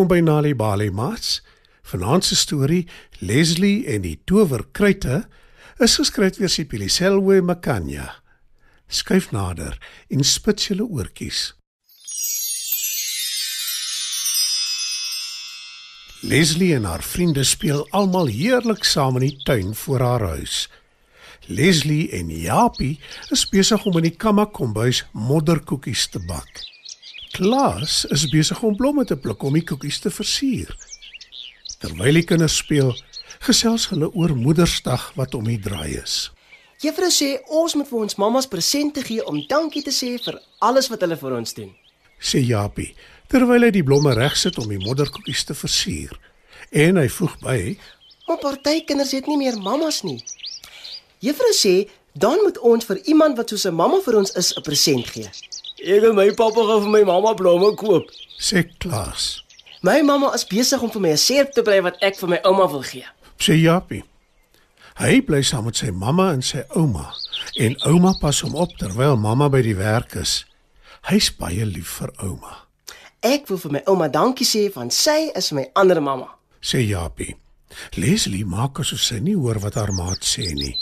Welkom by Nali Bali Mats. Vanaand se storie, Leslie en die towerkruite, is geskryf deur Sipiliselwe Makanya. Skuif nader en spits julle oortjies. Leslie en haar vriende speel almal heerlik saam in die tuin voor haar huis. Leslie en Japie is besig om in die kammakombuis modderkoekies te bak. Klaas is besig om blomme te pluk om die koekies te versier. Terwyl die kinders speel, gesels hulle oor Moedersdag wat om die draai is. Juffrou sê ons moet vir ons mammas presente gee om dankie te sê vir alles wat hulle vir ons doen. Sê Japie, terwyl hy die blomme regsit om die modderkoekies te versier. En hy voeg by: Maar party kinders het nie meer mammas nie. Juffrou sê dan moet ons vir iemand wat soos 'n mamma vir ons is 'n present gee. Ek en my pappa gaan vir my mamma blomme koop. sê Klaas. My mamma is besig om vir my 'n seep te brei wat ek vir my ouma wil gee. Sê Japie. Hy bly saam met sy mamma en sy ouma en ouma pas hom op terwyl mamma by die werk is. Hy's baie lief vir ouma. Ek wil vir my ouma dankie sê want sy is my ander mamma. Sê Japie. Leslie maak asof sy nie hoor wat haar maat sê nie.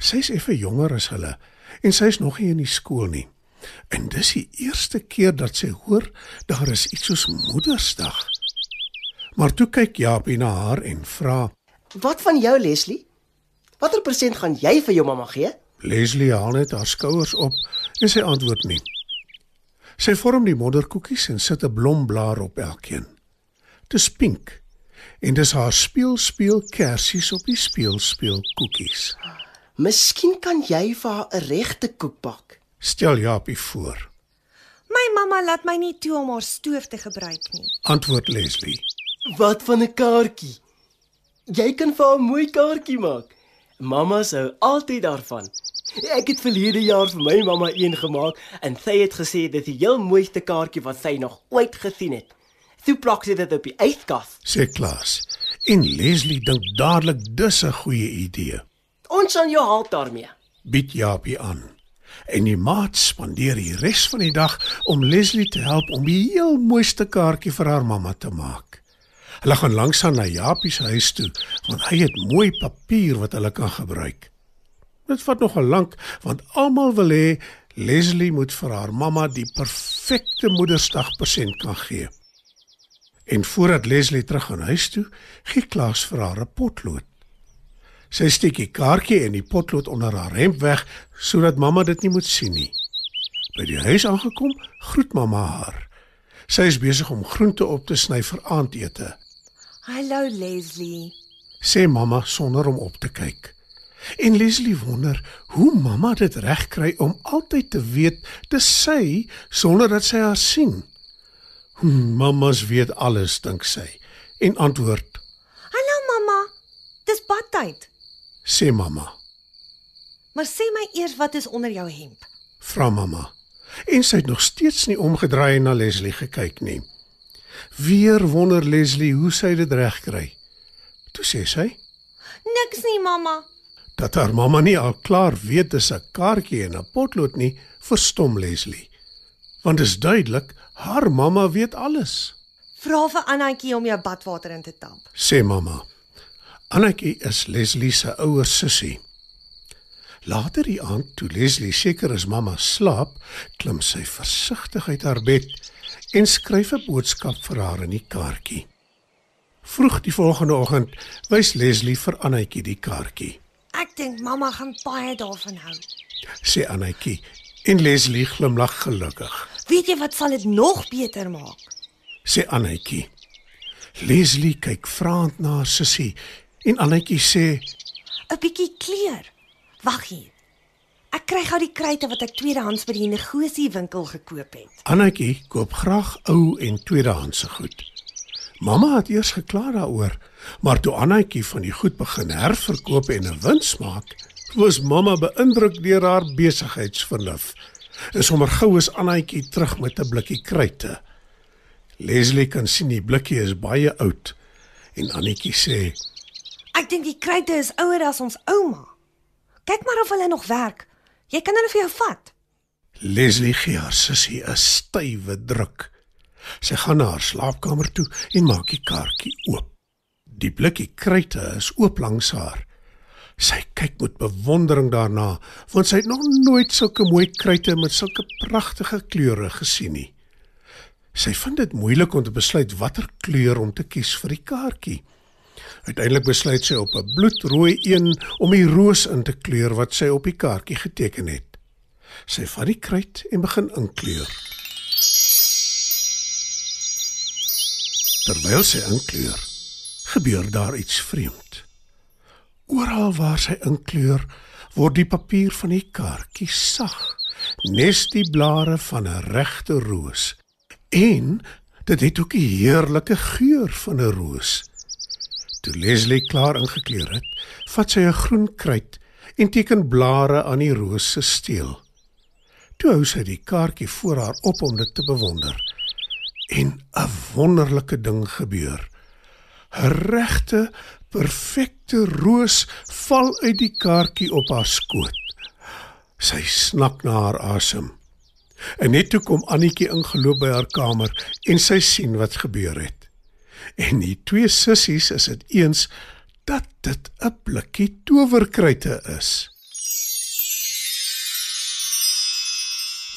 Sy's effe jonger as hulle en sy's nog nie in die skool nie. En dis die eerste keer dat sy hoor daar is iets soos Moedersdag. Maar toe kyk Japie na haar en vra: Wat van jou Leslie? Watter present gaan jy vir jou mamma gee? Leslie haal net haar skouers op en sy antwoord nie. Sy vorm die modderkoekies en sit 'n blomblaar op elkeen. Dis pink en dis haar speel speel kersies op die speel speel koekies. Miskien kan jy vir haar 'n regte koek bak. Stel Japie voor. My mamma laat my nie toe om haar stoof te gebruik nie. Antwoord Leslie. Wat van 'n kaartjie? Jy kan vir haar 'n mooi kaartjie maak. Mamma sou altyd daarvan. Ek het verlede jaar vir my mamma een gemaak en sy het gesê dit is die heel mooiste kaartjie wat sy nog ooit gesien het. Toe plak sy dit op die yskas. sê Klaas. En Leslie dink dadelik dis 'n goeie idee. Ons sal jou help daarmee. Bied Japie aan. En die maat spandeer die res van die dag om Leslie te help om die heel mooiste kaartjie vir haar mamma te maak. Hulle gaan langsaan na Japie se huis toe want hy het mooi papier wat hulle kan gebruik. Dit vat nogal lank want almal wil hê Leslie moet vir haar mamma die perfekte Moedersdag persent kan gee. En voordat Leslie terug gaan huis toe, gee Klaas vir haar 'n potlood. Sy steek die kaartjie en die potlood onder haar hemp weg sodat mamma dit nie moet sien nie. By die huis aangekom, groet mamma haar. Sy is besig om groente op te sny vir aandete, Hallo Leslie. sê mamma sonder om op te kyk. En Leslie wonder hoe mamma dit regkry om altyd te weet dis sy sonder dat sy haar sien. Hm, Mammas weet alles, dink sy en antwoord, Hallo mamma. Dis badtyd. Sê mamma. Maar sê my eers wat is onder jou hemp? vra mamma. En sy het nog steeds nie omgedraai en na Leslie gekyk nie. Weer wonder Leslie hoe sy dit regkry. Toe sê sy Niks nie mamma. dat haar mamma nie al klaar weet dis 'n kaartjie en 'n potlood nie, verstom Leslie. Want dit is duidelik, haar mamma weet alles, Vra vir Annetjie om jou badwater in te tamp. sê mamma. Annetjie is Leslie se ouer sussie. Later die aand, toe Leslie seker is mamma slaap, klim sy versigtig uit haar bed en skryf 'n boodskap vir haar in die kaartjie. Vroeg die volgende oggend wys Leslie vir Annetjie die kaartjie. Ek dink mamma gaan baie daarvan hou. sê Annetjie en Leslie glimlag gelukkig. Weet jy wat sal dit nog beter maak? Sê Annetjie. Leslie kyk vraend na haar sussie en Annetjie sê 'n Bietjie kleur. Wag hier. Ek kry gou die kruite wat ek tweedehands by die negosie winkel gekoop het. Annetjie koop graag ou en tweedehandse goed. Mamma het eers gekla daaroor, maar toe Annetjie van die goed begin herverkoop en 'n wins maak, was mamma beïndruk deur haar besigheidsvernuf. En sommer gou is Annetjie terug met 'n blikkie kruite. Leslie kan sien die blikkie is baie oud en Annetjie sê Ek dink die kruite is ouer as ons ouma. Kyk maar of hulle nog werk. Jy kan hulle vir jou vat. Leslie gee haar sussie 'n stywe druk. Sy gaan na haar slaapkamer toe en maak die kaartjie oop. Die blikkie kruite is oop langs haar. Sy kyk met bewondering daarna, want sy het nog nooit sulke mooi kruite met sulke pragtige kleure gesien nie. Sy vind dit moeilik om te besluit watter kleur om te kies vir die kaartjie. Uiteindelik besluit sy op 'n bloedrooi een om die roos in te kleur wat sy op die kaartjie geteken het. Sy vat die kruit en begin inkleur. Terwyl sy inkleur, gebeur daar iets vreemd. Oral waar sy inkleur, word die papier van die kaartjie sag, nes die blare van 'n regte roos. En dit het ook 'n heerlike geur van 'n roos. Toe Leslie klaar ingekleur het, vat sy 'n groen kruit en teken blare aan die roos se steel. Toe hou sy die kaartjie voor haar op om dit te bewonder. En 'n wonderlike ding gebeur. 'n Regte, perfekte roos val uit die kaartjie op haar skoot. Sy snak na haar asem. En net toe kom Annetjie ingeloop by haar kamer en sy sien wat gebeur het. En die twee sissies is dit eens dat dit 'n blikkie towerkruite is.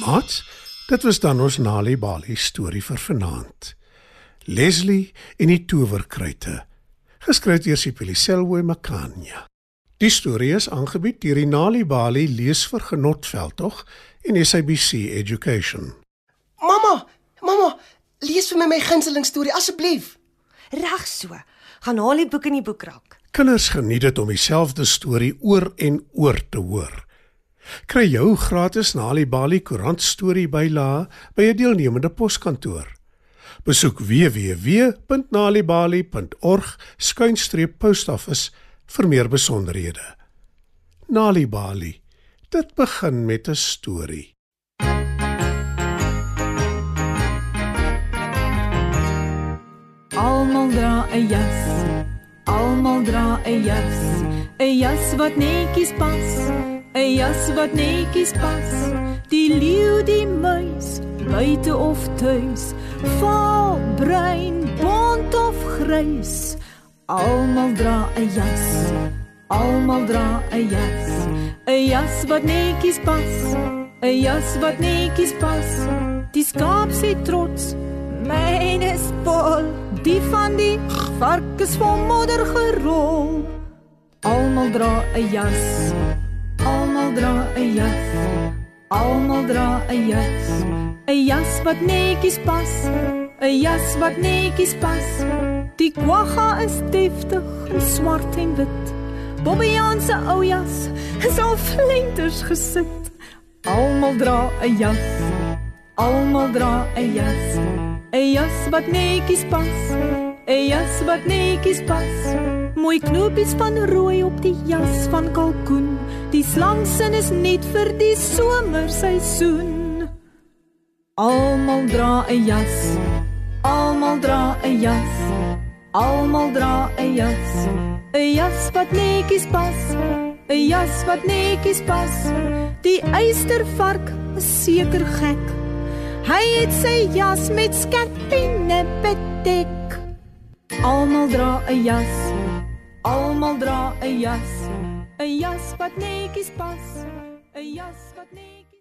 Mat, dit was dan ons Nali Bali storie vir vanaand. Leslie en die towerkruite. Geskryf deur Sipili Selwe Makanya. Die storie is aangebied deur die Nali Bali leesvergenot veldtog en SABC Education. Mamma, mamma, lees vir my my gunsteling storie asseblief. Reg so. Gaan haal die boek in die boekrak. Kinders geniet dit om dieselfde storie oor en oor te hoor. Kry jou gratis Nali Bali koerant storie bylae by 'n deelnemende poskantoor. Besoek www.nalibali.org/postoffice vir meer besonderhede. Nali Bali. Dit begin met 'n storie. Almal dra 'n jas. Almal dra 'n jas. 'n Jas wat netjies pas. 'n Jas wat netjies pas. Die leeu, die muis, buite of tuis. Vaal, bruin, bont of grys. Almal dra 'n jas. Almal dra 'n jas. 'n Jas wat netjies pas. 'n Jas wat netjies pas. Die skaap sê trots, myne vol. Die van die varkens van modder gerol. Almal dra 'n jas. Almal dra 'n jas. Almal dra 'n jas. 'n Jas wat netjies pas. 'n Jas wat netjies pas. Die kwagga is deftig in swart en wit. Bobbejaan se ou jas is al flenters gesit. Almal dra 'n jas. Almal dra 'n jas. 'n Jas wat netjies pas. 'n Jas wat netjies pas. Mooi knopies van rooi op die jas van kalkoen. Die slangsin is net vir die somerseisoen. Almal dra 'n jas. Almal dra 'n jas. Almal dra 'n jas. 'n Jas wat netjies pas. 'n Jas wat netjies pas. Die eystervark is seker gek. Hy het sy jas met skepinne bedek. Almal dra 'n jas. Almal dra 'n jas. 'n Jas wat netjies pas. 'n Jas wat netjies